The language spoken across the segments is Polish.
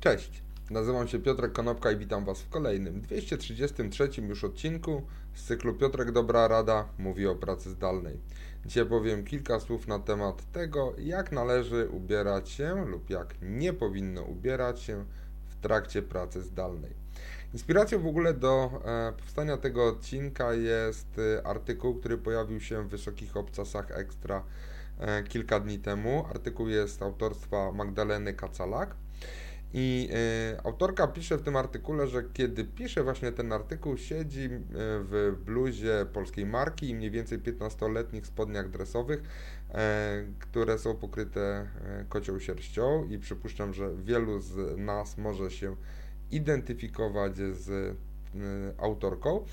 Cześć, nazywam się Piotrek Konopka i witam Was w kolejnym 233 już odcinku z cyklu Piotrek Dobra Rada mówi o pracy zdalnej. Dzisiaj powiem kilka słów na temat tego, jak należy ubierać się lub jak nie powinno ubierać się w trakcie pracy zdalnej. Inspiracją w ogóle do e, powstania tego odcinka jest e, artykuł, który pojawił się w Wysokich Obcasach Ekstra e, kilka dni temu. Artykuł jest autorstwa Magdaleny Kacalak. I y, autorka pisze w tym artykule, że kiedy pisze właśnie ten artykuł, siedzi y, w bluzie polskiej marki i mniej więcej 15-letnich spodniach dresowych, y, które są pokryte kocią sierścią i przypuszczam, że wielu z nas może się identyfikować z autorką.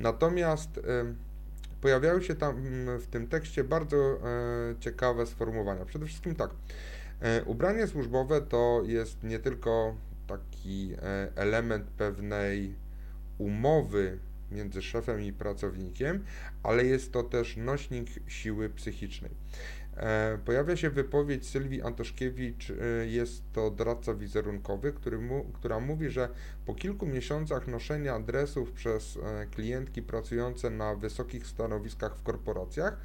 Natomiast pojawiają się tam mm, w tym tekście bardzo ciekawe sformułowania. Przede wszystkim tak. E, ubranie służbowe to jest nie tylko taki e, element pewnej umowy między szefem i pracownikiem, ale jest to też nośnik siły psychicznej. E, pojawia się wypowiedź Sylwii Antoszkiewicz, jest to doradca wizerunkowy, który mu, która mówi, że po kilku miesiącach noszenia adresów przez klientki pracujące na wysokich stanowiskach w korporacjach,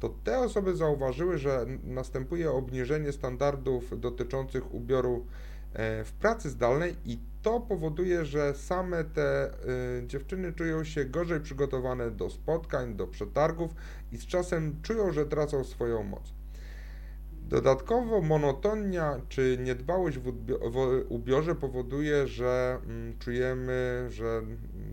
to te osoby zauważyły, że następuje obniżenie standardów dotyczących ubioru e, w pracy zdalnej i to powoduje, że same te y, dziewczyny czują się gorzej przygotowane do spotkań, do przetargów i z czasem czują, że tracą swoją moc. Dodatkowo monotonia czy niedbałość w, w ubiorze powoduje, że mm, czujemy, że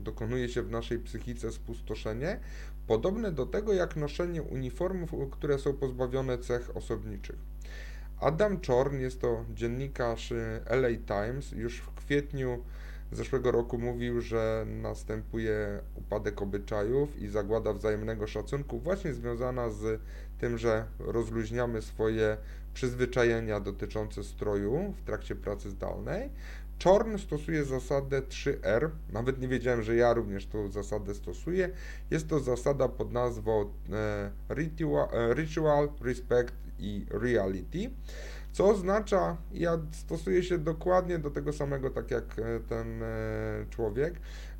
dokonuje się w naszej psychice spustoszenie, podobne do tego jak noszenie uniformów, które są pozbawione cech osobniczych. Adam Czorn jest to dziennikarz LA Times, już w kwietniu zeszłego roku mówił, że następuje upadek obyczajów i zagłada wzajemnego szacunku, właśnie związana z tym, że rozluźniamy swoje przyzwyczajenia dotyczące stroju w trakcie pracy zdalnej. Czorn stosuje zasadę 3R, nawet nie wiedziałem, że ja również tą zasadę stosuję. Jest to zasada pod nazwą e, ritual, e, ritual Respect i Reality, co oznacza, ja stosuję się dokładnie do tego samego, tak jak e, ten człowiek,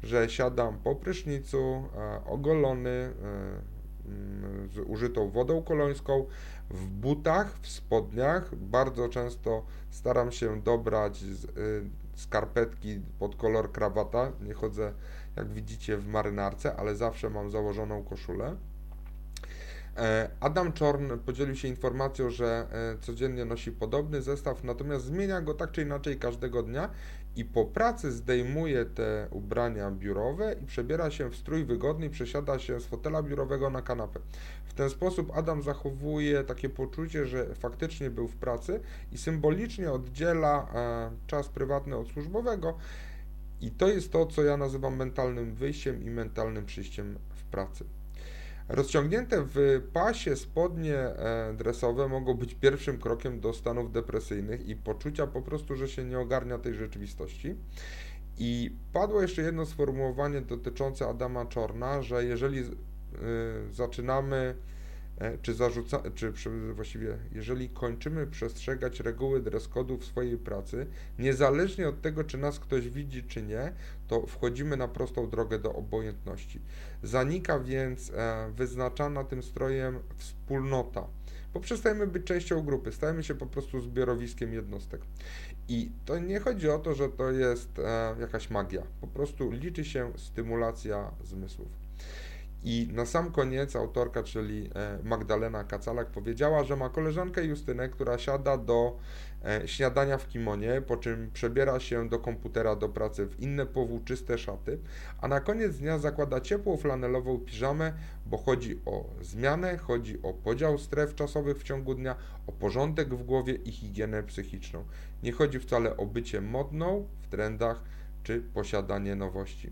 że siadam po prysznicu, ogolony, z użytą wodą kolońską, w butach, w spodniach. Bardzo często staram się dobrać z, skarpetki pod kolor krawata. Nie chodzę, jak widzicie, w marynarce, ale zawsze mam założoną koszulę. E, Adam Czorn podzielił się informacją, że e, codziennie nosi podobny zestaw, natomiast zmienia go tak czy inaczej każdego dnia i po pracy zdejmuje te ubrania biurowe i przebiera się w strój wygodny i przesiada się z fotela biurowego na kanapę. W ten sposób Adam zachowuje takie poczucie, że faktycznie był w pracy i symbolicznie oddziela e, czas prywatny od służbowego. I to jest to, co ja nazywam mentalnym wyjściem i mentalnym przyjściem w pracy. Rozciągnięte w pasie spodnie e, dresowe mogą być pierwszym krokiem do stanów depresyjnych i poczucia po prostu, że się nie ogarnia tej rzeczywistości. I padło jeszcze jedno sformułowanie dotyczące Adama Czorna, że jeżeli y, zaczynamy czy zarzuca, czy właściwie, jeżeli kończymy przestrzegać reguły dress w swojej pracy, niezależnie od tego, czy nas ktoś widzi, czy nie, to wchodzimy na prostą drogę do obojętności. Zanika więc e, wyznaczana tym strojem wspólnota, bo przestajemy być częścią grupy, stajemy się po prostu zbiorowiskiem jednostek. I to nie chodzi o to, że to jest e, jakaś magia, po prostu liczy się stymulacja zmysłów. I na sam koniec autorka, czyli e, Magdalena Kacalak, powiedziała, że ma koleżankę Justynę, która siada do e, śniadania w kimonie, po czym przebiera się do komputera do pracy w inne powłóczyste szaty, a na koniec dnia zakłada ciepłą flanelową piżamę, bo chodzi o zmianę, chodzi o podział stref czasowych w ciągu dnia, o porządek w głowie i higienę psychiczną. Nie chodzi wcale o bycie modną w trendach czy posiadanie nowości.